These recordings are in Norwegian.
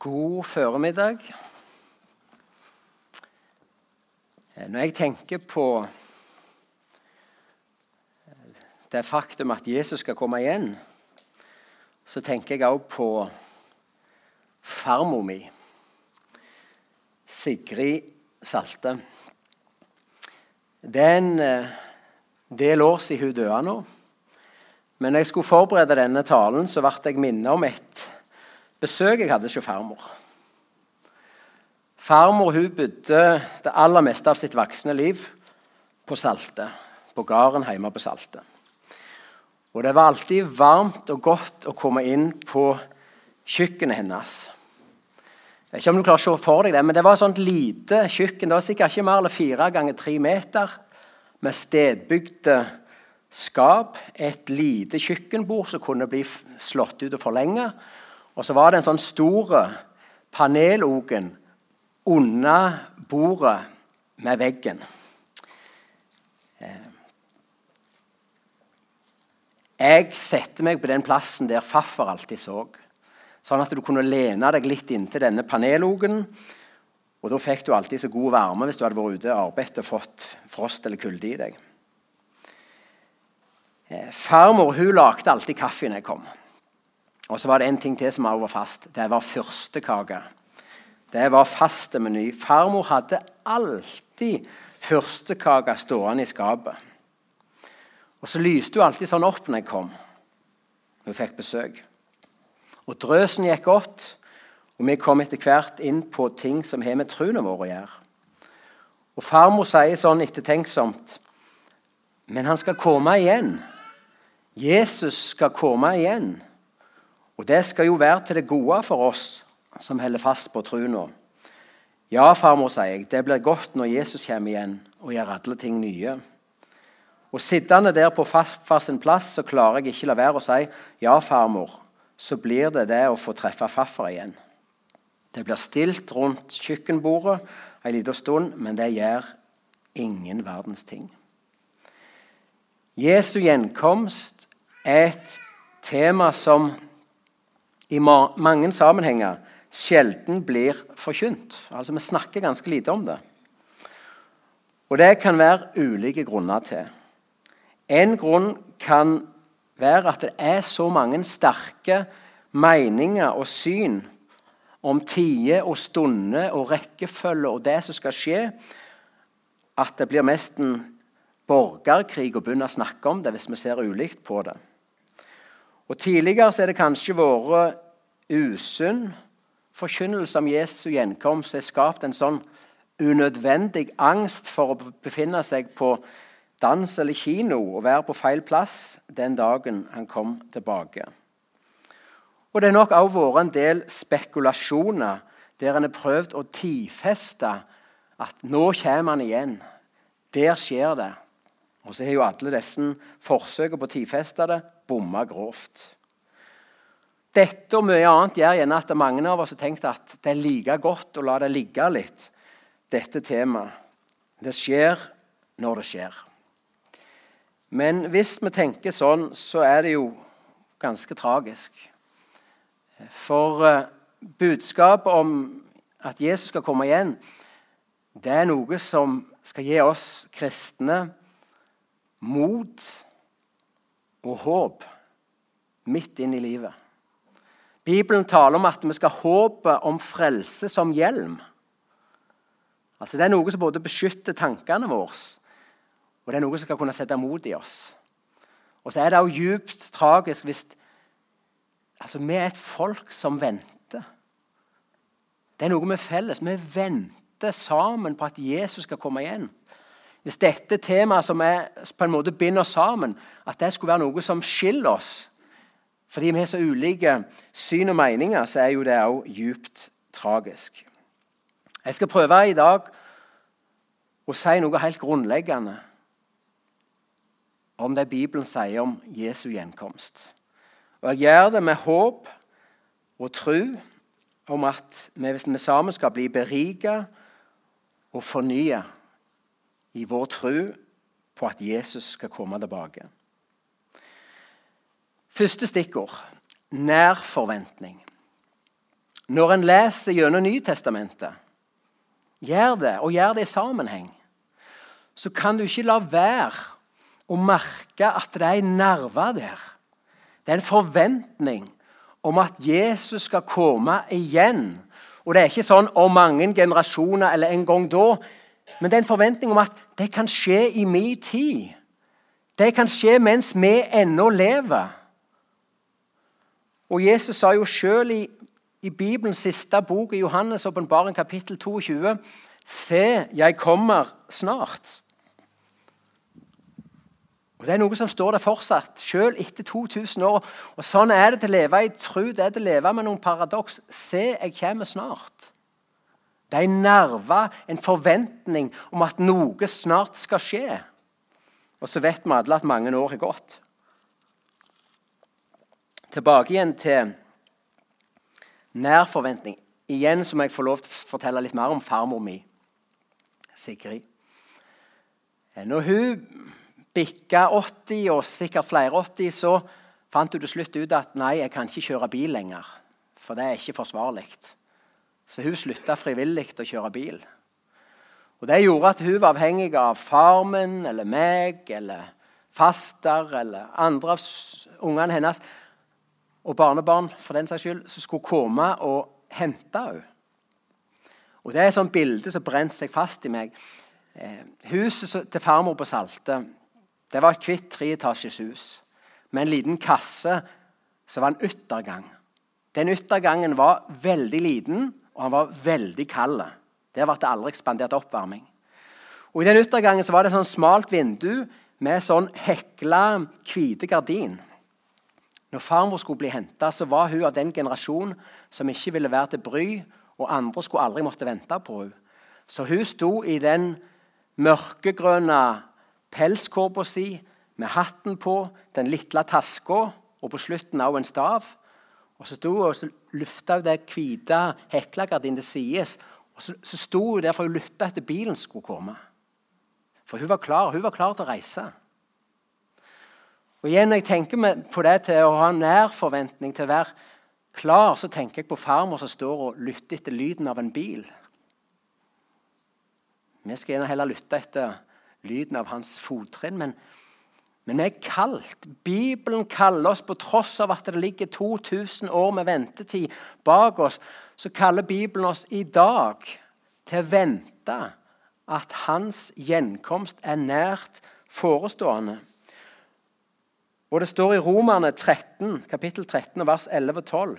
God formiddag. Når jeg tenker på det faktum at Jesus skal komme igjen, så tenker jeg også på farmor mi, Sigrid Salte. Det er en eh, del år siden hun døde nå. Men når jeg skulle forberede denne talen, så ble jeg minnet om et besøk jeg hadde hos farmor. Farmor hun bodde det aller meste av sitt voksne liv på Salte, på gården hjemme på Salte. Og det var alltid varmt og godt å komme inn på kjøkkenet hennes. Jeg vet ikke om du klarer å se for deg det, men det var et sånt lite kjøkken. Det var sikkert ikke mer enn fire ganger tre meter, med stedbygde skap. Et lite kjøkkenbord som kunne bli slått ut og forlenget. Og så var det en sånn stor panelogen under bordet med veggen. Jeg setter meg på den plassen der faffer alltid så. Sånn at du kunne lene deg litt inntil denne panelogen. Og da fikk du alltid så god varme hvis du hadde vært ute og arbeidet og fått frost eller kulde i deg. Eh, farmor hun lagde alltid kaffe når jeg kom. Og så var det en ting til som var fast. Det var fyrstekake. Det var faste meny. Farmor hadde alltid fyrstekake stående i skapet. Og så lyste hun alltid sånn opp når jeg kom. Hun fikk besøk. Og drøsen gikk godt, og vi kom etter hvert inn på ting som har med troen vår å gjøre. Og farmor sier sånn ettertenksomt Men han skal komme igjen. Jesus skal komme igjen. Og det skal jo være til det gode for oss som holder fast på troa. Ja, farmor, sier jeg, det blir godt når Jesus kommer igjen og gjør alle ting nye. Og Sittende der på farfar plass så klarer jeg ikke la være å si ja, farmor, så blir det det å få treffe farfar igjen. Det blir stilt rundt kjøkkenbordet en liten stund, men det gjør ingen verdens ting. Jesu gjenkomst er et tema som i mange sammenhenger sjelden blir forkynt. Altså, Vi snakker ganske lite om det. Og det kan være ulike grunner til. En grunn kan være at det er så mange sterke meninger og syn om tider og stunder og rekkefølge og det som skal skje, at det blir nesten borgerkrig å begynne å snakke om det hvis vi ser ulikt på det. Og Tidligere så er det kanskje vært usunn forkynnelse om Jesu gjenkomst. Det har skapt en sånn unødvendig angst for å befinne seg på dans eller kino og være på feil plass den dagen han kom tilbake. Og Det har nok også vært en del spekulasjoner der en har prøvd å tidfeste at nå kommer han igjen. Der skjer det. Og så har jo alle disse forsøkene på å tidfeste det bomma grovt. Dette og mye annet gjør gjerne at mange av oss har tenkt at det er like godt å la det ligge litt, dette temaet. Det skjer når det skjer. Men hvis vi tenker sånn, så er det jo ganske tragisk. For uh, budskapet om at Jesus skal komme igjen, det er noe som skal gi oss kristne mot og håp midt inn i livet. Bibelen taler om at vi skal håpe om frelse som hjelm. Altså Det er noe som både beskytter tankene våre, og det er noe som skal kunne sette mot i oss. Og så er det også djupt tragisk hvis altså, vi er et folk som venter. Det er noe vi er felles. Vi venter sammen på at Jesus skal komme igjen. Hvis dette temaet som er, på en måte binder oss sammen, at det skulle være noe som skiller oss fordi vi har så ulike syn og meninger, så er jo det òg djupt tragisk. Jeg skal prøve i dag å si noe helt grunnleggende om det Bibelen sier om Jesu gjenkomst. Og Jeg gjør det med håp og tro om at vi sammen skal bli beriket og fornyet i vår tro på at Jesus skal komme tilbake. Første stikkord nær forventning. når en leser gjennom Nytestamentet, gjør det, og gjør det i sammenheng, så kan du ikke la være å merke at det er en nerve der. Det er en forventning om at Jesus skal komme igjen. Og det er ikke sånn om mange generasjoner eller en gang da, men det er en forventning om at det kan skje i min tid. Det kan skje mens vi ennå lever. Og Jesus sa jo sjøl i, i Bibelens siste bok, i Johannes' åpenbaring, kapittel 22, Se, jeg kommer snart. Og Det er noe som står der fortsatt, selv etter 2000 år. Og Sånn er det til å leve i tro. Det er til å leve med noen paradoks. Se, jeg kommer snart. Det er en nerve, en forventning om at noe snart skal skje. Og så vet vi alle at mange år har gått. Tilbake igjen til nær forventning. Igjen så må jeg få lov til å fortelle litt mer om farmor mi, Sigrid. Når hun bikka 80, og sikkert flere 80, så fant hun til slutt ut at nei, jeg kan ikke kjøre bil lenger. For det er ikke forsvarlig. Så hun slutta frivillig å kjøre bil. Og Det gjorde at hun var avhengig av farmen eller meg eller faster eller andre av ungene hennes og barnebarn for den saks skyld, som skulle komme og hente henne. Og Det er et sånt bilde som brente seg fast i meg. Eh, huset til farmor på Salte det var et hvitt treetasjes hus med en liten kasse som var en yttergang. Den yttergangen var veldig liten, og han var veldig kald. Der ble det aldri ekspandert oppvarming. Og I den yttergangen så var det et sånn smalt vindu med sånn hekla, hvite gardin. Når farmor skulle bli henta, var hun av den generasjonen som ikke ville være til bry, og andre skulle aldri måtte vente på henne. Så hun sto i den mørkegrønne pelskåpa si med hatten på, den lille taska og på slutten også en stav. Og Så sto hun og lufta det hvite heklegardinet til sides. Og så, så sto hun der for å lytte etter bilen skulle komme. For hun var klar hun var klar til å reise. Og igjen, Når jeg tenker på det til å ha nær forventning, til å være klar, så tenker jeg på farmor som står og lytter etter lyden av en bil. Vi skal heller lytte etter lyden av hans fottrinn. Men, men vi er kalt. Bibelen kaller oss, på tross av at det ligger 2000 år med ventetid bak oss, så kaller Bibelen oss i dag til å vente at hans gjenkomst er nært forestående. Og Det står i Romerne 13, kapittel 13, vers 11 og 12.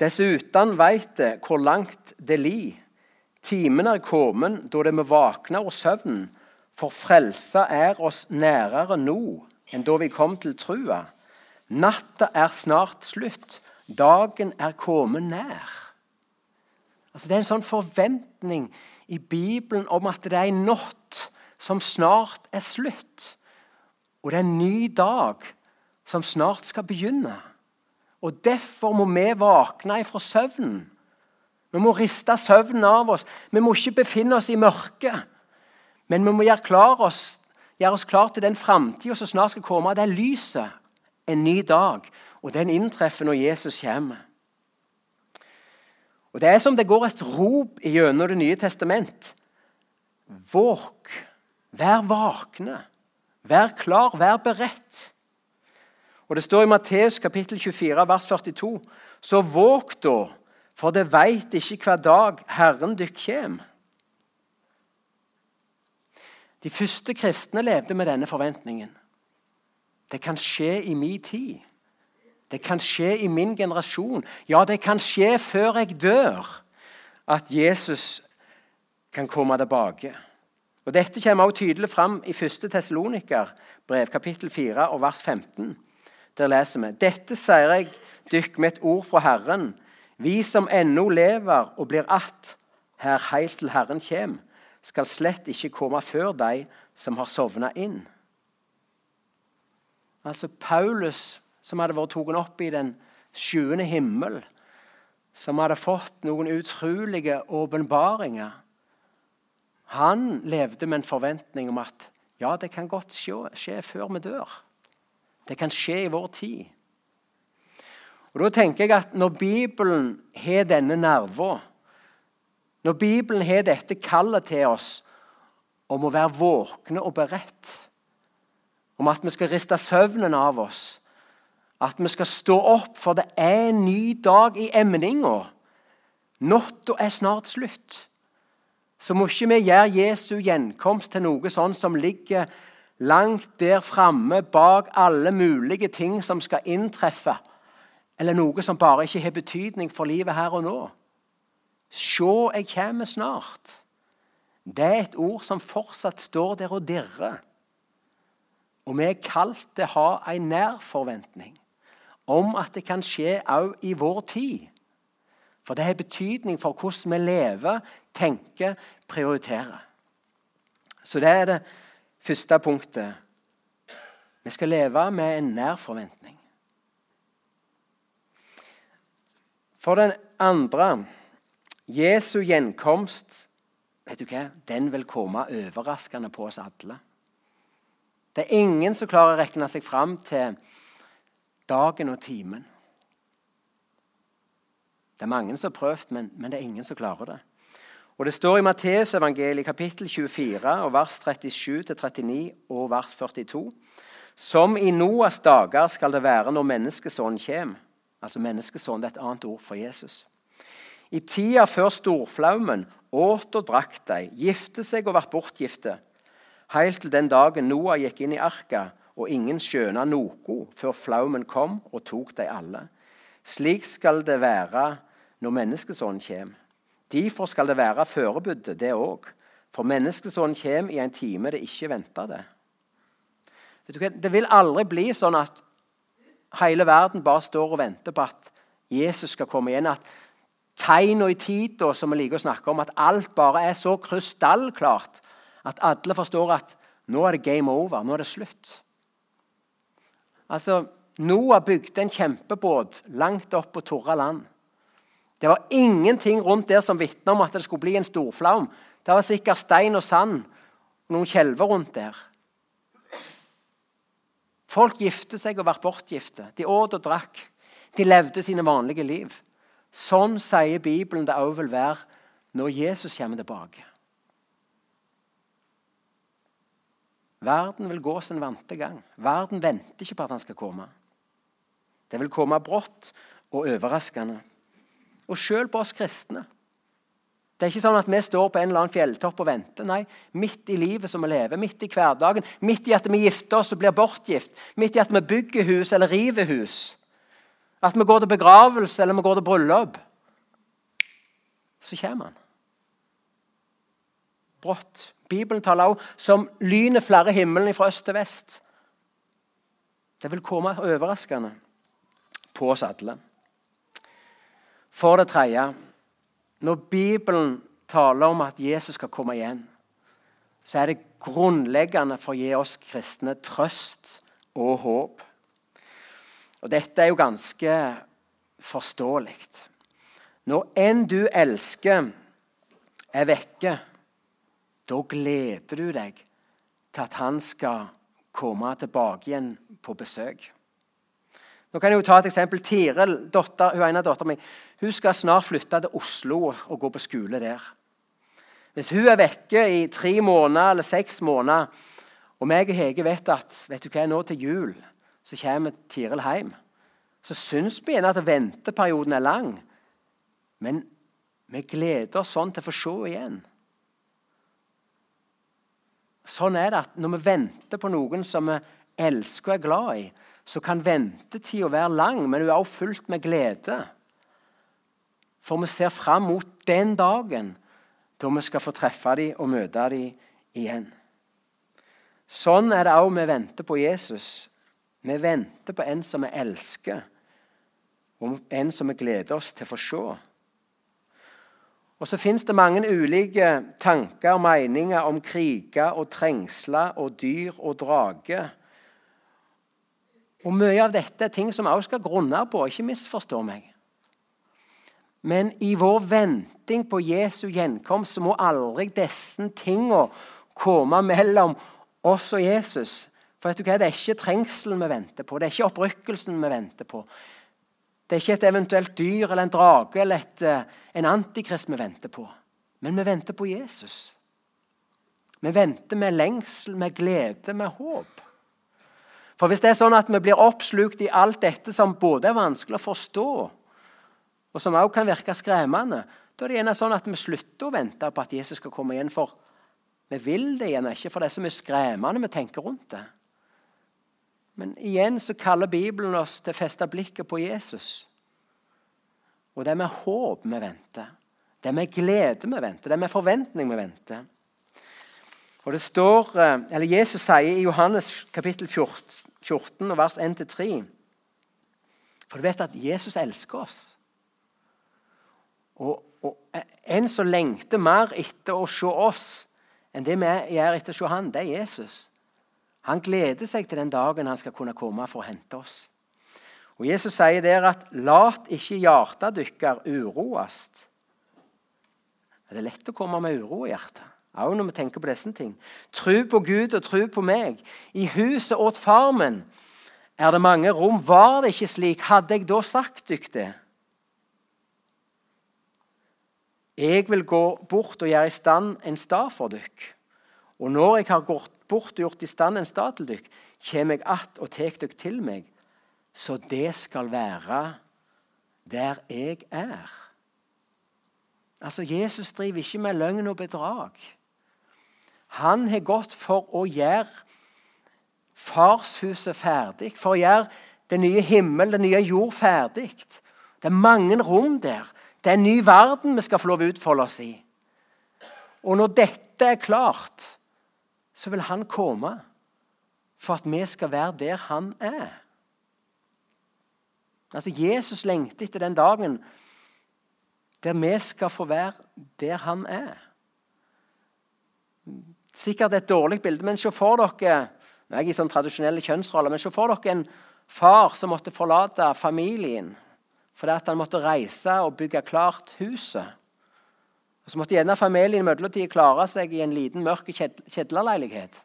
Dessuten veit det hvor langt det li Timen er kommet da det må våkne av søvnen, for frelsa er oss nærere nå enn da vi kom til trua. Natta er snart slutt, dagen er kommet nær. Altså, det er en sånn forventning i Bibelen om at det er en natt som snart er slutt. Og det er en ny dag som snart skal begynne. Og Derfor må vi våkne fra søvnen vi må riste søvnen av oss. Vi må ikke befinne oss i mørket. Men vi må gjøre, oss, gjøre oss klar til den framtida som snart skal komme. Det er lyset. En ny dag. Og den inntreffer når Jesus kommer. Og Det er som det går et rop gjennom Det nye testament. Våk. Vær vakne. Vær klar, vær beredt. Og Det står i Matteus kapittel 24, vers 42. Så våg da for det veit ikke hver dag Herren dykk kjem. De første kristne levde med denne forventningen. Det kan skje i min tid. Det kan skje i min generasjon. Ja, det kan skje før jeg dør, at Jesus kan komme tilbake. Og Dette kommer også tydelig fram i 1. Tessaloniker, brev kapittel 4, og vers 15. Der leser vi Dette sier jeg dykk med et ord fra Herren, vi som ennå lever og blir att her heilt til Herren kjem, skal slett ikke komme før de som har sovna inn. Altså Paulus, som hadde vært tatt opp i den sjuende himmel, som hadde fått noen utrolige åpenbaringer Han levde med en forventning om at ja, det kan godt skje, skje før vi dør. Det kan skje i vår tid. Og Da tenker jeg at når Bibelen har denne nerven, når Bibelen har dette kallet til oss om å være våkne og beredt, om at vi skal riste søvnen av oss, at vi skal stå opp, for det er en ny dag i emninga. Natta er snart slutt. Så må ikke vi gjøre Jesu gjenkomst til noe sånn som ligger langt der framme bak alle mulige ting som skal inntreffe, eller noe som bare ikke har betydning for livet her og nå. Se, jeg kommer snart. Det er et ord som fortsatt står der og dirrer. Og vi er kalt til å ha en nær forventning om at det kan skje òg i vår tid. For det har betydning for hvordan vi lever, tenker, prioriterer. Så det er det første punktet. Vi skal leve med en nær forventning. For den andre Jesu gjenkomst vet du hva, den vil komme overraskende på oss alle. Det er ingen som klarer å regne seg fram til dagen og timen. Det er mange som har prøvd, men, men, det er ingen som klarer det. Og Det står i Matteusevangeliet kapittel 24 og vers 37-39 og vers 42. Som i Noas dager skal det være når menneskesonen kommer. Altså menneskesonen er et annet ord for Jesus. I tida før storflaumen åt og drakk de, gifte seg og ble bortgifte, helt til den dagen Noah gikk inn i arka, og ingen skjøna noe før flaumen kom og tok de alle. Slik skal det være når menneskesånden kommer. Derfor skal det være forberedt, det òg. For menneskesånden kommer i en time det ikke venter det. Det vil aldri bli sånn at hele verden bare står og venter på at Jesus skal komme igjen. At tegnene i tida som vi liker å snakke om, at alt bare er så krystallklart at alle forstår at nå er det game over, nå er det slutt. Altså, Noah bygde en kjempebåt langt opp på torra land. Det var ingenting rundt der som vitna om at det skulle bli en storflaum. Det var sikkert stein og sand og noen skjelver rundt der. Folk gifte seg og ble bortgifte. De åt og drakk. De levde sine vanlige liv. Sånn sier Bibelen det òg vil være når Jesus kommer tilbake. Verden vil gå sin vante gang. Verden venter ikke på at han skal komme. Det vil komme brått og overraskende. Og sjøl på oss kristne. Det er ikke sånn at vi står på en eller annen fjelltopp og venter. Nei, midt i livet som vi lever, midt i hverdagen, midt i at vi gifter oss og blir bortgift, midt i at vi bygger hus eller river hus, at vi går til begravelse eller vi går til bryllup, så kommer han. Brått. Bibelen taler også som lynet flere himmelen fra øst til vest. Det vil komme overraskende på oss alle. For det tredje når Bibelen taler om at Jesus skal komme igjen, så er det grunnleggende for å gi oss kristne trøst og håp. Og Dette er jo ganske forståelig. Når en du elsker, er vekke, da gleder du deg til at han skal komme tilbake igjen på besøk. Nå kan jeg jo ta et eksempel. Tiril, dotter, hun ene dattera mi, hun skal snart flytte til Oslo og gå på skole der. Hvis hun er vekke i tre måneder eller seks måneder, og meg og Hege vet at vet du hva, nå til jul så kommer Tiril hjem, så syns vi gjerne at venteperioden er lang. Men vi gleder oss sånn til å få se igjen. Sånn er det at når vi venter på noen som vi elsker og er glad i, så kan ventetida være lang, men hun er også fullt med glede. For vi ser fram mot den dagen da vi skal få treffe dem og møte dem igjen. Sånn er det òg vi venter på Jesus. Vi venter på en som vi elsker, og en som vi gleder oss til å få se. Og Så fins det mange ulike tanker og meninger om kriger og trengsler og dyr og drager. Og Mye av dette er ting som vi også skal grunne på. Ikke misforstå meg. Men i vår venting på Jesu gjenkomst så må aldri disse tingene komme mellom oss og Jesus. For vet du hva? Det er ikke trengselen vi venter på, det er ikke opprykkelsen vi venter på. Det er ikke et eventuelt dyr eller en drage eller et, eh, en antikrist vi venter på. Men vi venter på Jesus. Vi venter med lengsel, med glede, med håp. For hvis det er sånn at vi blir oppslukt i alt dette som både er vanskelig å forstå, og som også kan virke skremmende, da er det gjerne sånn at vi slutter å vente på at Jesus skal komme igjen. For vi vil det gjerne ikke, for det er så mye skremmende vi tenker rundt det. Men igjen så kaller Bibelen oss til å feste blikket på Jesus. Og det er med håp vi venter. Det er med glede vi venter. Det er med forventning vi venter. Og det står, eh, eller Jesus sier i Johannes kapittel 14, vers 1-3 For du vet at Jesus elsker oss. Og, og en som lengter mer etter å se oss enn det vi gjør etter å se han, det er Jesus. Han gleder seg til den dagen han skal kunne komme for å hente oss. Og Jesus sier der at 'lat ikke hjertet dykkar uroast'. Det er lett å komme med uro i hjertet, også når vi tenker på disse ting. Tru på Gud og tru på meg. I huset åt far min er det mange rom. Var det ikke slik, hadde jeg da sagt dykk det. Jeg vil gå bort og gjøre i stand en stad for dykk. Og når jeg har gått bort og gjort i stand en stad til dykk, kommer jeg att og tar dykk til meg, så det skal være der jeg er. Altså, Jesus driver ikke med løgn og bedrag. Han har gått for å gjøre farshuset ferdig, for å gjøre den nye himmel, den nye jord, ferdig. Det er mange rom der. Det er en ny verden vi skal få lov å utfolde oss i. Og når dette er klart, så vil han komme for at vi skal være der han er. Altså, Jesus lengter etter den dagen der vi skal få være der han er. Sikkert et dårlig bilde, men se for dere nå er jeg i sånn tradisjonelle kjønnsroller, men se for dere en far som måtte forlate familien fordi han måtte reise og bygge klart huset. Og Så måtte gjerne familien i mellomtida klare seg i en liten, mørk kjedlerleilighet.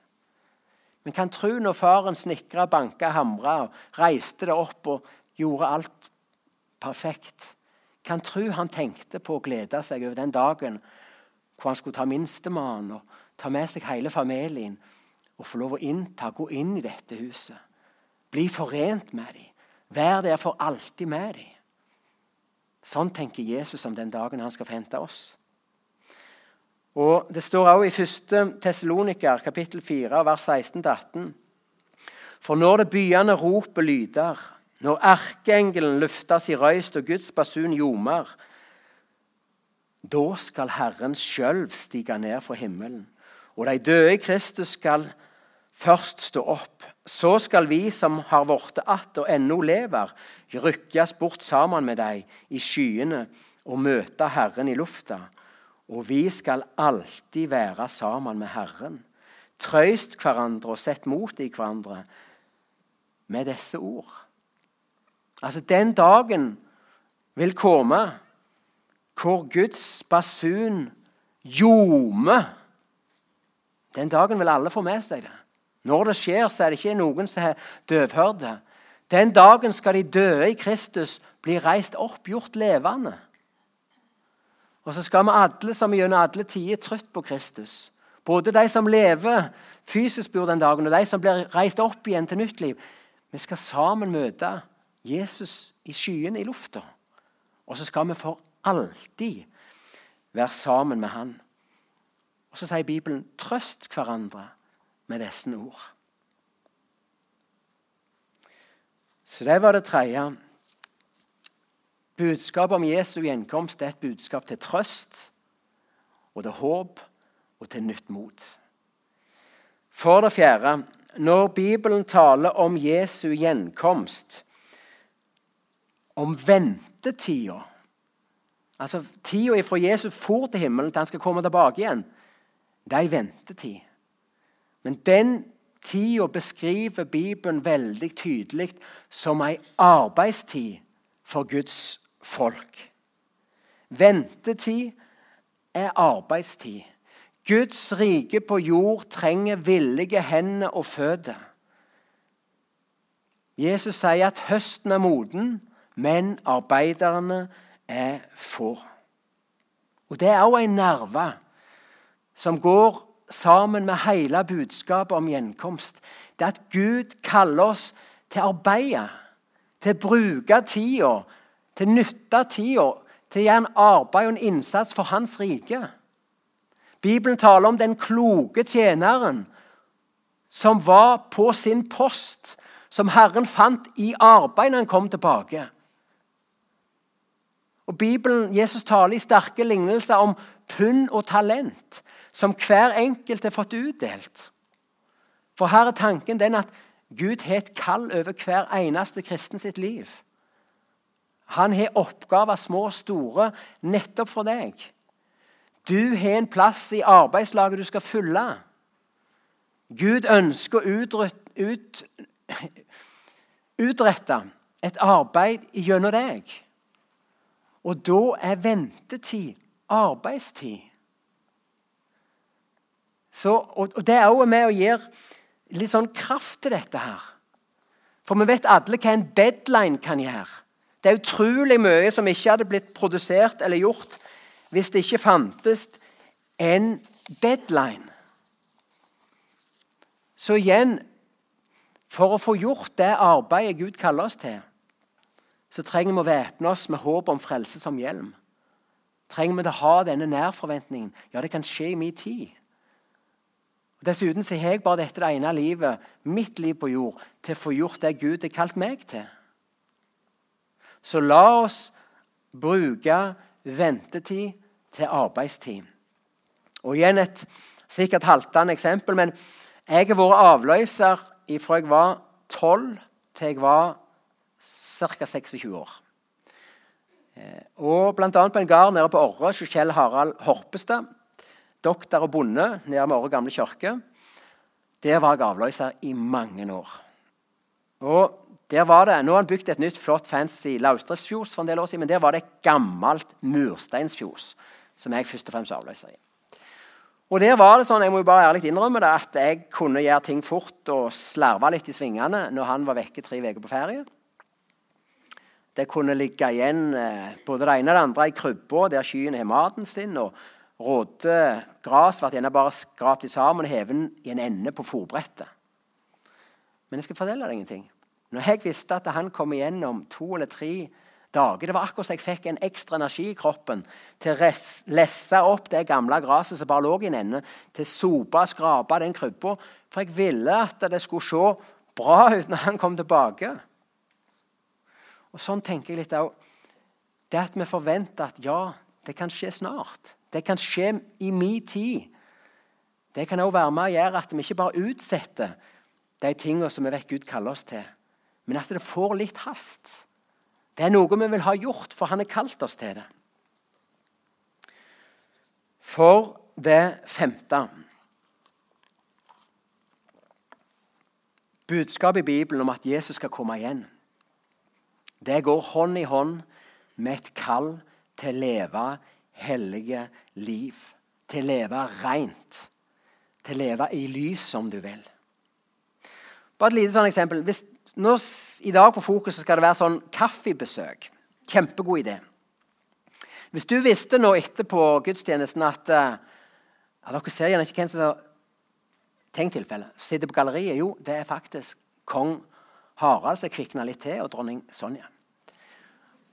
Men kan tro når faren snekra, banka, hamra reiste det opp og gjorde alt perfekt Kan tro han tenkte på å glede seg over den dagen hvor han skulle ta minstemann og ta med seg hele familien og få lov å innta, gå inn i dette huset. Bli forent med dem. Vær der for alltid med dem. Sånn tenker Jesus om den dagen han skal få hente oss. Og Det står også i 1. Tessaloniker kapittel 4, vers 16-18. For når det byende ropet lyder, når erkeengelen løfter sin røyst og Guds basun ljomer, da skal Herren sjøl stige ned fra himmelen, og de døde i Kristus skal først stå opp. Så skal vi som har vorte att og ennå lever, rykkes bort sammen med dem i skyene og møte Herren i lufta. Og vi skal alltid være sammen med Herren. Trøyst hverandre og sett mot i hverandre med disse ord. Altså, den dagen vil komme hvor Guds basun ljomer. Den dagen vil alle få med seg det. Når det skjer, så er det ikke noen som er døvhørte. Den dagen skal de døde i Kristus bli reist opp, gjort levende. Og så skal vi alle som gjennom alle tider trøtt på Kristus. Både de som lever fysisk bor den dagen, og de som blir reist opp igjen til nytt liv. Vi skal sammen møte Jesus i skyene i lufta. Og så skal vi for alltid være sammen med Han. Og så sier Bibelen 'trøst hverandre' med disse ord. Så det var det tredje. Budskapet om Jesu gjenkomst er et budskap til trøst og til håp og til nytt mot. For det fjerde når Bibelen taler om Jesu gjenkomst, om ventetida Altså tida fra Jesus for til himmelen til han skal komme tilbake igjen, det er ei ventetid. Men den tida beskriver Bibelen veldig tydelig som ei arbeidstid for Guds folk. Ventetid er arbeidstid. Guds rike på jord trenger villige hender og føtter. Jesus sier at høsten er moden, men arbeiderne er få. Og Det er òg en nerve som går sammen med hele budskapet om gjenkomst. Det er at Gud kaller oss til å arbeide, til å bruke tida, til å nytte tida, til å gjøre en arbeid og en innsats for Hans rike. Bibelen taler om den kloke tjeneren som var på sin post, som Herren fant i arbeid når han kom tilbake. Og Bibelen, Jesus taler i sterke lignelser om pund og talent, som hver enkelt har fått utdelt. For her er tanken den at Gud har et kall over hver eneste kristen sitt liv. Han har oppgaver, små og store, nettopp for deg. Du har en plass i arbeidslaget du skal fylle. Gud ønsker å ut, utrette et arbeid gjennom deg. Og da er ventetid arbeidstid. Så, og, og Det er også med å gi litt sånn kraft til dette her. For vi vet alle hva en deadline kan gjøre. Det er utrolig mye som ikke hadde blitt produsert eller gjort hvis det ikke fantes en deadline. Så igjen For å få gjort det arbeidet Gud kaller oss til, så trenger vi å væpne oss med håp om frelse som hjelm. Trenger vi å ha denne nærforventningen? Ja, det kan skje i min tid. Dessuten så har jeg bare dette det ene livet, mitt liv på jord, til å få gjort det Gud har kalt meg til. Så la oss bruke ventetid til arbeidstid. Og igjen et sikkert haltende eksempel, men jeg har vært avløser fra jeg var 12 til jeg var ca. 26 år. Eh, og annet på en gard nede på Orre hos Kjell Harald Horpestad, doktor og bonde nede med Orre gamle kirke. Der var jeg avløser i mange år. Og der var det, Nå har han bygd et nytt, flott, fancy løsdriftsfjos for en del år siden, men der var det et gammelt mursteinsfjos som jeg først og fremst avløser i. Og der var det sånn, jeg må jo bare ærlig innrømme det, at jeg kunne gjøre ting fort og slarve litt i svingene når han var vekke tre uker på ferie. Det kunne ligge igjen eh, både det ene og det andre i krybba der skyen har maten sin. og Råte gras ble gjerne bare skrapt sammen og hevet i en ende på fòrbrettet. Men jeg skal fortelle deg ingenting. Når jeg visste at han kom igjennom to eller tre dager. Det var akkurat som jeg fikk en ekstra energi i kroppen til å lesse opp det gamle gresset som bare lå i en ende, til å sope og skrape den krybba. For jeg ville at det skulle se bra ut når han kom tilbake. Og Sånn tenker jeg litt òg. Det at vi forventer at ja, det kan skje snart. Det kan skje i min tid. Det kan òg være med å gjøre at vi ikke bare utsetter de tingene som vi vet Gud kaller oss til, men at det får litt hast. Det er noe vi vil ha gjort, for han har kalt oss til det. For det femte Budskapet i Bibelen om at Jesus skal komme igjen, det går hånd i hånd med et kall til å leve hellige liv. Til å leve rent. Til å leve i lys, om du vil. Bare et lite sånn eksempel. Hvis nå, I dag på Fokus skal det være sånn kaffebesøk. Kjempegod idé. Hvis du visste nå etterpå gudstjenesten at uh, ja, Dere ser gjerne ikke hvem som Tenk tilfellet. Sitter på galleriet. Jo, det er faktisk kong Harald som kvikna litt til, og dronning Sonja.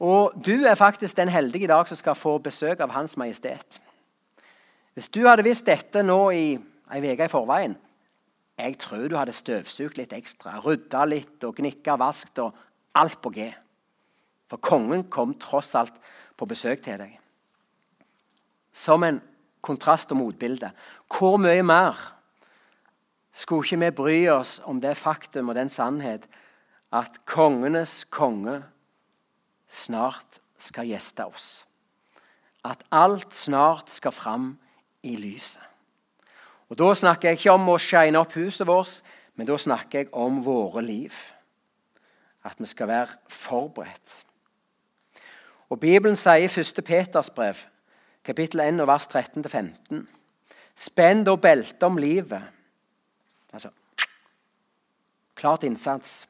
Og du er faktisk den heldige i dag som skal få besøk av Hans Majestet. Hvis du hadde visst dette nå i ei uke i forveien, jeg tror du hadde støvsugd litt ekstra, rydda litt og gnikka vaskt og alt på G. For kongen kom tross alt på besøk til deg. Som en kontrast og motbilde. Hvor mye mer skulle ikke vi bry oss om det faktum og den sannhet at kongenes konge snart skal gjeste oss? At alt snart skal fram i lyset. Og Da snakker jeg ikke om å shine opp huset vårt, men da snakker jeg om våre liv. At vi skal være forberedt. Og Bibelen sier i 1. Peters brev, kapittel 1, vers 13-15.: Spenn da beltet om livet. Altså klart innsats.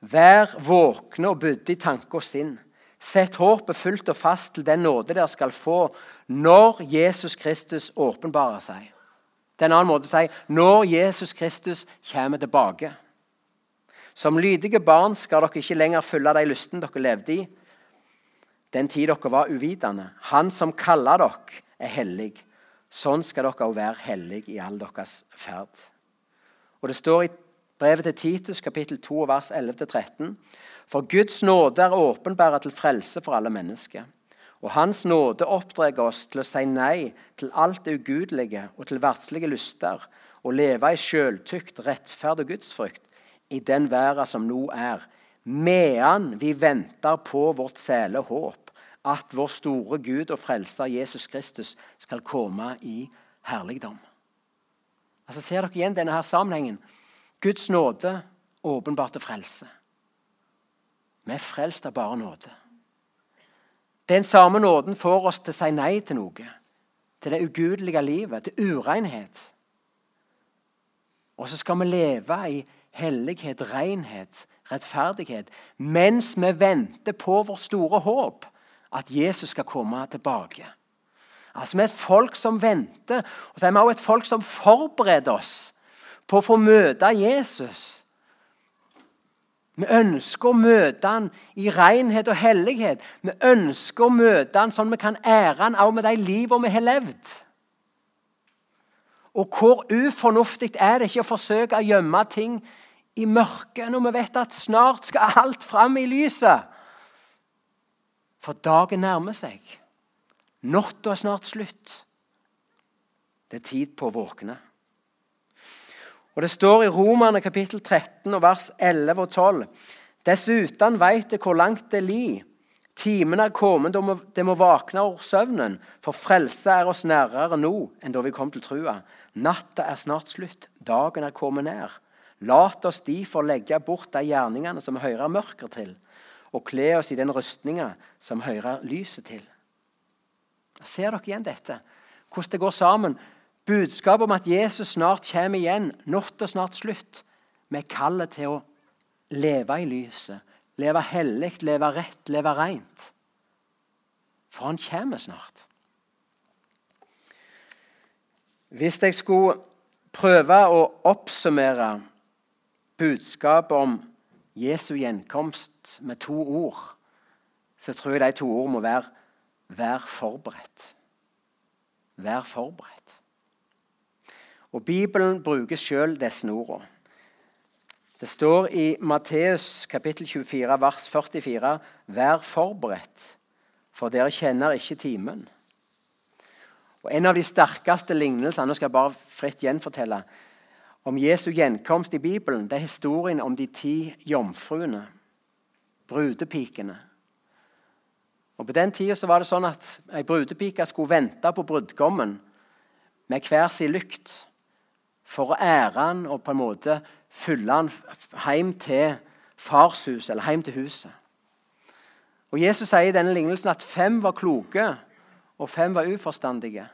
Vær våkne og budde i tanke og sinn. Sett håpet fullt og fast til den nåde dere skal få når Jesus Kristus åpenbarer seg. Det er en annen måte å si når Jesus Kristus kommer tilbake. Som lydige barn skal dere ikke lenger følge de lystene dere levde i, den tid dere var uvitende. Han som kaller dere, er hellig. Sånn skal dere òg være hellige i all deres ferd. Og Det står i brevet til Titus, kapittel 2, vers 11-13.: For Guds nåde er åpenbæra til frelse for alle mennesker. Og Hans nåde oppdrar oss til å si nei til alt det ugudelige og til verdslige lyster, og leve i sjøltykt, rettferd og gudsfrykt i den verden som nå er, medan vi venter på vårt sæle håp at vår store Gud og frelser Jesus Kristus skal komme i herligdom. Altså Ser dere igjen denne her sammenhengen? Guds nåde åpenbart til frelse. Vi er frelst av bare nåde. Den samme nåden får oss til å si nei til noe. Til det ugudelige livet, til urenhet. Og så skal vi leve i hellighet, renhet, rettferdighet mens vi venter på vårt store håp at Jesus skal komme tilbake. Altså Vi er et folk som venter, og så er vi også et folk som forbereder oss på å få møte Jesus. Vi ønsker å møte han i renhet og hellighet. Vi ønsker å møte han sånn vi kan ære han også med de livene vi har levd. Og hvor ufornuftig er det ikke å forsøke å gjemme ting i mørket når vi vet at snart skal alt fram i lyset? For dagen nærmer seg. Natta er snart slutt. Det er tid på å våkne. Og Det står i Romerne kapittel 13 og vers 11 og 12. Dessuten veit det hvor langt det li. Timen er kommet, det må våkne over søvnen. For frelse er oss nærere nå enn da vi kom til trua. Natta er snart slutt, dagen er kommet nær. Lat oss derfor legge bort de gjerningene som hører mørket til og kle oss i den rustninga som hører lyset til. Ser dere igjen dette? Hvordan det går sammen? Budskapet om at Jesus snart kommer igjen, natta snart slutt, med kallet til å leve i lyset, leve hellig, leve rett, leve rent. For han kommer snart. Hvis jeg skulle prøve å oppsummere budskapet om Jesu gjenkomst med to ord, så tror jeg de to ord må være 'vær forberedt'. Vær forberedt. Og Bibelen bruker sjøl disse ordene. Det står i Matteus kapittel 24, vers 44.: Vær forberedt, for dere kjenner ikke timen. Og En av de sterkeste lignelsene nå skal jeg bare fritt gjenfortelle, om Jesu gjenkomst i Bibelen, det er historien om de ti jomfruene, brudepikene. Og På den tida var det sånn at ei brudepike skulle vente på brudgommen med hver sin lykt for å ære han og på en måte følge han hjem til farshuset, eller hjem til huset. Og Jesus sier i denne lignelsen at fem var kloke, og fem var uforstandige.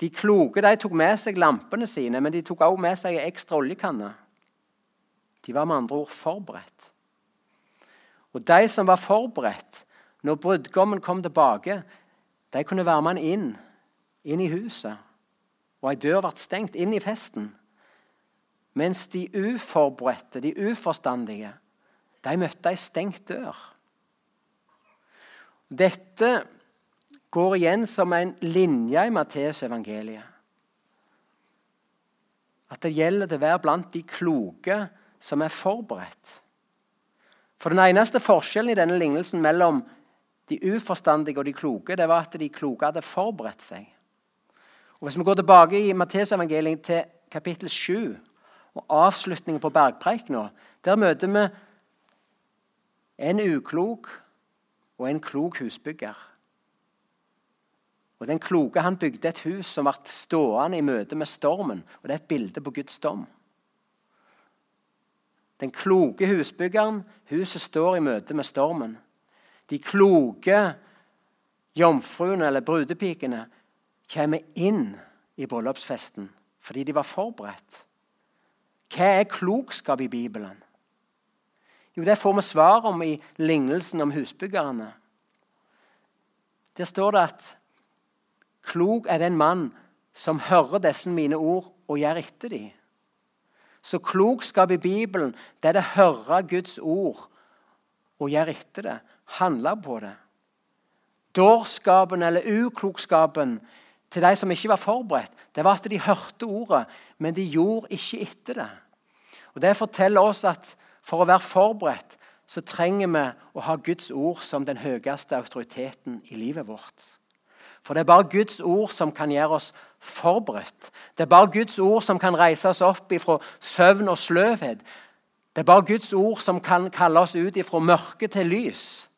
De kloke de tok med seg lampene sine, men de tok også med seg en ekstra oljekanne. De var med andre ord forberedt. Og de som var forberedt når brudgommen kom tilbake, de kunne være med han inn, inn i huset. Og ei dør ble stengt inn i festen. Mens de uforberedte, de uforstandige, de møtte ei stengt dør. Dette går igjen som en linje i Matteus-evangeliet. At det gjelder å være blant de kloke som er forberedt. For Den eneste forskjellen i denne lignelsen mellom de uforstandige og de kloke, det var at de kloke hadde forberedt seg. Og Hvis vi går tilbake i Matteus-evangeliet til kapittel 7 og avslutningen på bergpreikena, der møter vi en uklok og en klok husbygger. Og Den kloke han bygde et hus som ble stående i møte med stormen. og Det er et bilde på Guds dom. Den kloke husbyggeren, huset står i møte med stormen. De kloke jomfruene eller brudepikene kommer inn i bryllupsfesten fordi de var forberedt. Hva er klokskap i Bibelen? Jo, det får vi svar om i lignelsen om husbyggerne. Der står det at klok er den mann som hører disse mine ord og gjør etter dem. Så klokskap i Bibelen det er det å høre Guds ord og gjøre etter det. Handle på det. Dårskapen eller uklokskapen til de som ikke var forberedt, det var at de hørte ordet, men de gjorde ikke etter det. Og Det forteller oss at for å være forberedt så trenger vi å ha Guds ord som den høyeste autoriteten i livet vårt. For det er bare Guds ord som kan gjøre oss forberedt. Det er bare Guds ord som kan reise oss opp ifra søvn og sløvhet. Det er bare Guds ord som kan kalle oss ut ifra mørke til lys.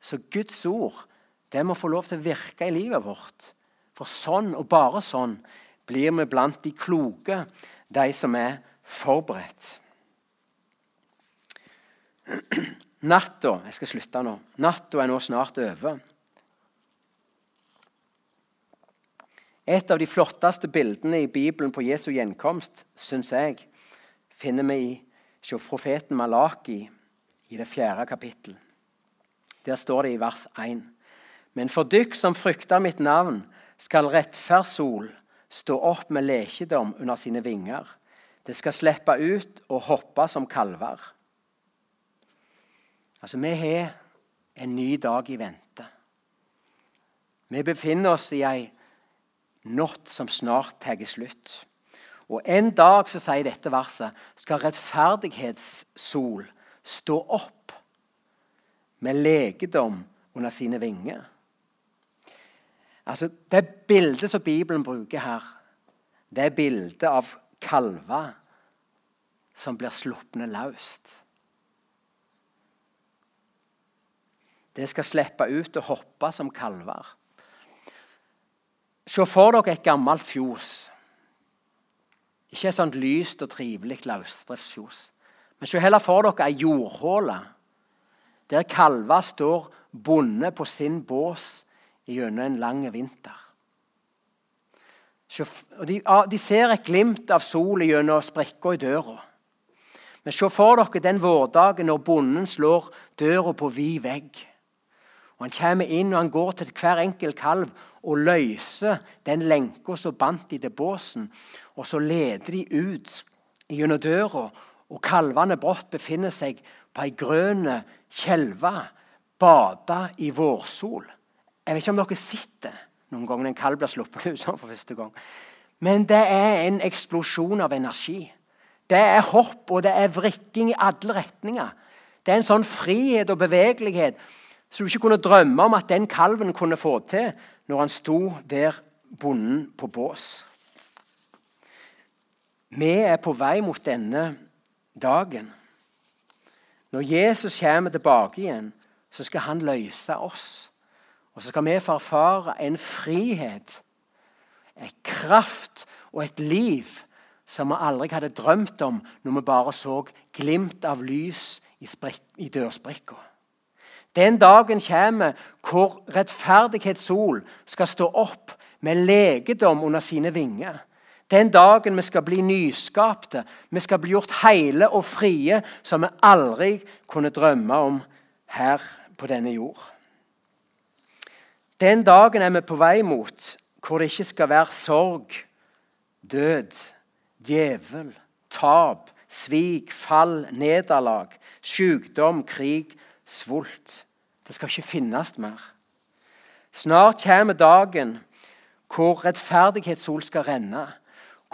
Så Guds ord det må få lov til å virke i livet vårt. For sånn, og bare sånn, blir vi blant de kloke, de som er forberedt. Natta Jeg skal slutte nå. Natta er nå snart over. Et av de flotteste bildene i Bibelen på Jesu gjenkomst, syns jeg, finner vi i profeten Malaki i det fjerde kapittel. Der står det i vers 1.: Men for dykk som frykter mitt navn, skal rettferdssol stå opp med lekedom under sine vinger. Det skal slippe ut og hoppe som kalver. Altså, vi har en ny dag i vente. Vi befinner oss i ei natt som snart tar slutt. Og en dag, så sier dette verset, skal rettferdighetssol stå opp med legedom under sine vinger. Altså, Det bildet som Bibelen bruker her, det er bildet av kalver som blir sluppne løst. Det skal slippe ut og hoppe som kalver. Se for dere et gammelt fjos. Ikke et sånt lyst og trivelig løsdriftsfjos. Men se heller for dere ei jordhåle der kalver står bonde på sin bås gjennom en lang vinter. De, ser et glimt av sol gjennom sprekker i døra. Men se for dere den vårdagen når bonden slår døra på vid vegg. Og Han kommer inn og han går til hver enkelt kalv og løser den lenka som bandt de til båsen. Og så leder de ut gjennom døra, og kalvene brått befinner seg på ei grønn kjelve, bada i vårsol. Jeg vet ikke om dere sitter noen gang en kalv blir sluppet ut sånn for første gang. Men det er en eksplosjon av energi. Det er hopp og det er vrikking i alle retninger. Det er en sånn frihet og bevegelighet som du ikke kunne drømme om at den kalven kunne få til når han sto der bonden på bås. Vi er på vei mot denne dagen. Når Jesus kommer tilbake igjen, så skal han løse oss. Og så skal vi få erfare en frihet, en kraft og et liv som vi aldri hadde drømt om når vi bare så glimt av lys i, i dørsprekka. Den dagen kommer hvor rettferdighetssol skal stå opp med legedom under sine vinger. Den dagen vi skal bli nyskapte, vi skal bli gjort hele og frie som vi aldri kunne drømme om her på denne jord. Den dagen er vi på vei mot hvor det ikke skal være sorg, død, djevel, tap, svik, fall, nederlag, sykdom, krig, svult. Det skal ikke finnes mer. Snart kommer dagen hvor rettferdighetssol skal renne.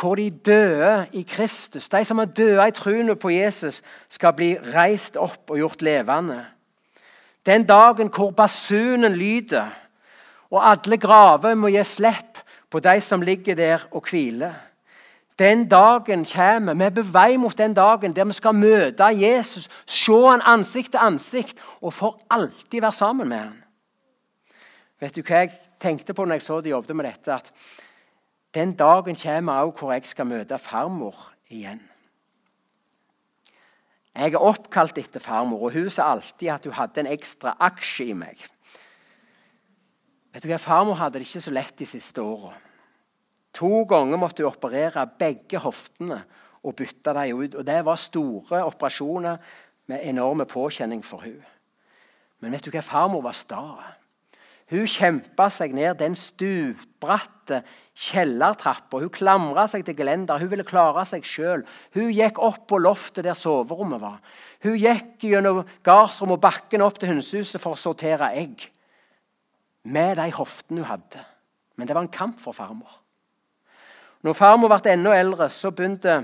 Hvor de døde i Kristus, de som er døde i troen på Jesus, skal bli reist opp og gjort levende. Den dagen hvor basunen lyder, og alle graver må gi slipp på de som ligger der og hviler. Den dagen kommer. Vi er på vei mot den dagen der vi skal møte Jesus, se han ansikt til ansikt og for alltid være sammen med han. Vet du hva jeg tenkte på når jeg så de jobbet med dette? At den dagen kommer også hvor jeg skal møte farmor igjen. Jeg er oppkalt etter farmor, og hun sa alltid at hun hadde en ekstra aksje i meg. Vet du hva, Farmor hadde det ikke så lett de siste åra. To ganger måtte hun operere begge hoftene og bytte dem ut. Og Det var store operasjoner med enorme påkjenning for hun. Men vet du hva? Farmor var sta. Hun kjempa seg ned den stupbratte kjellertrappa. Hun klamra seg til gelenderet. Hun ville klare seg sjøl. Hun gikk opp på loftet der soverommet var. Hun gikk gjennom gardsrommet og bakken opp til hønsehuset for å sortere egg. Med de hoftene hun hadde. Men det var en kamp for farmor. Når farmor ble enda eldre, så begynte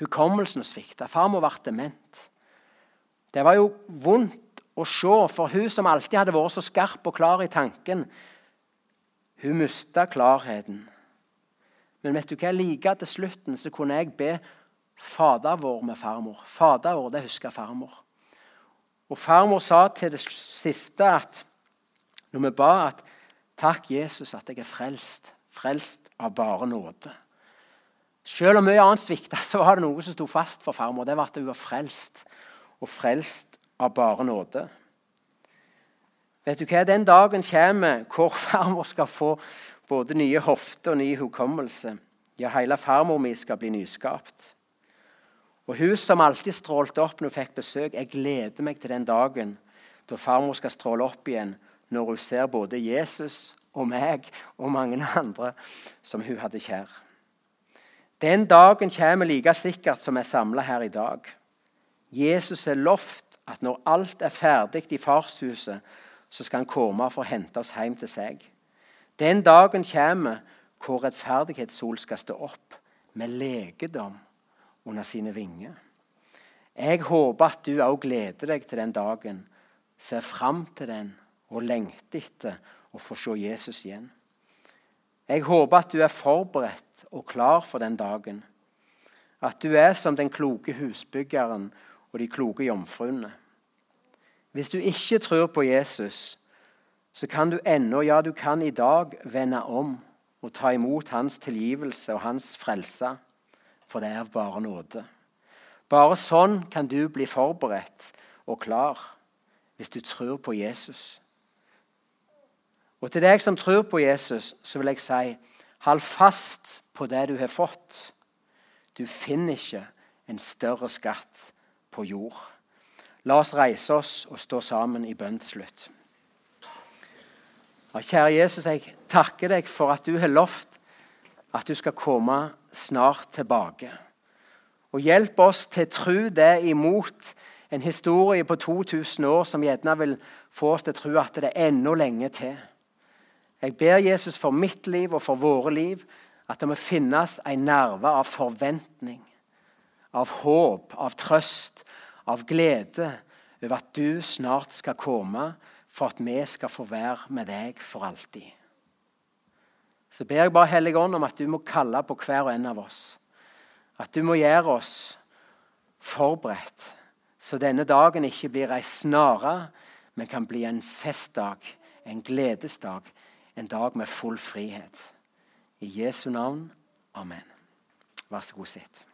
hukommelsen å svikte. Farmor ble dement. Det var jo vondt å se, for hun som alltid hadde vært så skarp og klar i tanken, hun mista klarheten. Men vet du hva? like til slutten så kunne jeg be Fader vår med farmor. Fader vår, det husker farmor. Og farmor sa til det siste at når vi ba at Takk, Jesus, at jeg er frelst. Frelst av bare nåde. Selv om mye annet svikta, så var det noe som sto fast for farmor. Det var at hun var frelst. Og frelst av bare nåde. Vet du hva? Den dagen kommer hvor farmor skal få både nye hofter og ny hukommelse. Ja, hele farmor mi skal bli nyskapt. Og hun som alltid strålte opp når hun fikk besøk, jeg gleder meg til den dagen da farmor skal stråle opp igjen når hun ser både Jesus og meg og mange andre som hun hadde kjær. Den dagen kommer like sikkert som vi er samla her i dag. Jesus er lovt at når alt er ferdig i farshuset, så skal han komme for å hente oss hjem til seg. Den dagen kommer hvor rettferdighetssol skal stå opp med legedom under sine vinger. Jeg håper at du òg gleder deg til den dagen, ser fram til den og lengter etter å få se Jesus igjen. Jeg håper at du er forberedt og klar for den dagen. At du er som den kloke husbyggeren og de kloke jomfruene. Hvis du ikke tror på Jesus, så kan du ennå, ja, du kan i dag vende om og ta imot hans tilgivelse og hans frelse, for det er bare nåde. Bare sånn kan du bli forberedt og klar hvis du tror på Jesus. Og til deg som tror på Jesus, så vil jeg si hold fast på det du har fått. Du finner ikke en større skatt på jord. La oss reise oss og stå sammen i bønn til slutt. Ja, kjære Jesus, jeg takker deg for at du har lovt at du skal komme snart tilbake. Og hjelp oss til å tro det imot en historie på 2000 år som gjerne vil få oss til å tro at det er enda lenge til. Jeg ber Jesus for mitt liv og for våre liv at det må finnes en nerve av forventning, av håp, av trøst, av glede over at du snart skal komme for at vi skal få være med deg for alltid. Så ber jeg bare Hellige Ånd om at du må kalle på hver og en av oss. At du må gjøre oss forberedt, så denne dagen ikke blir ei snare, men kan bli en festdag, en gledesdag, en dag med full frihet. I Jesu navn. Amen. Vær så god, sitt.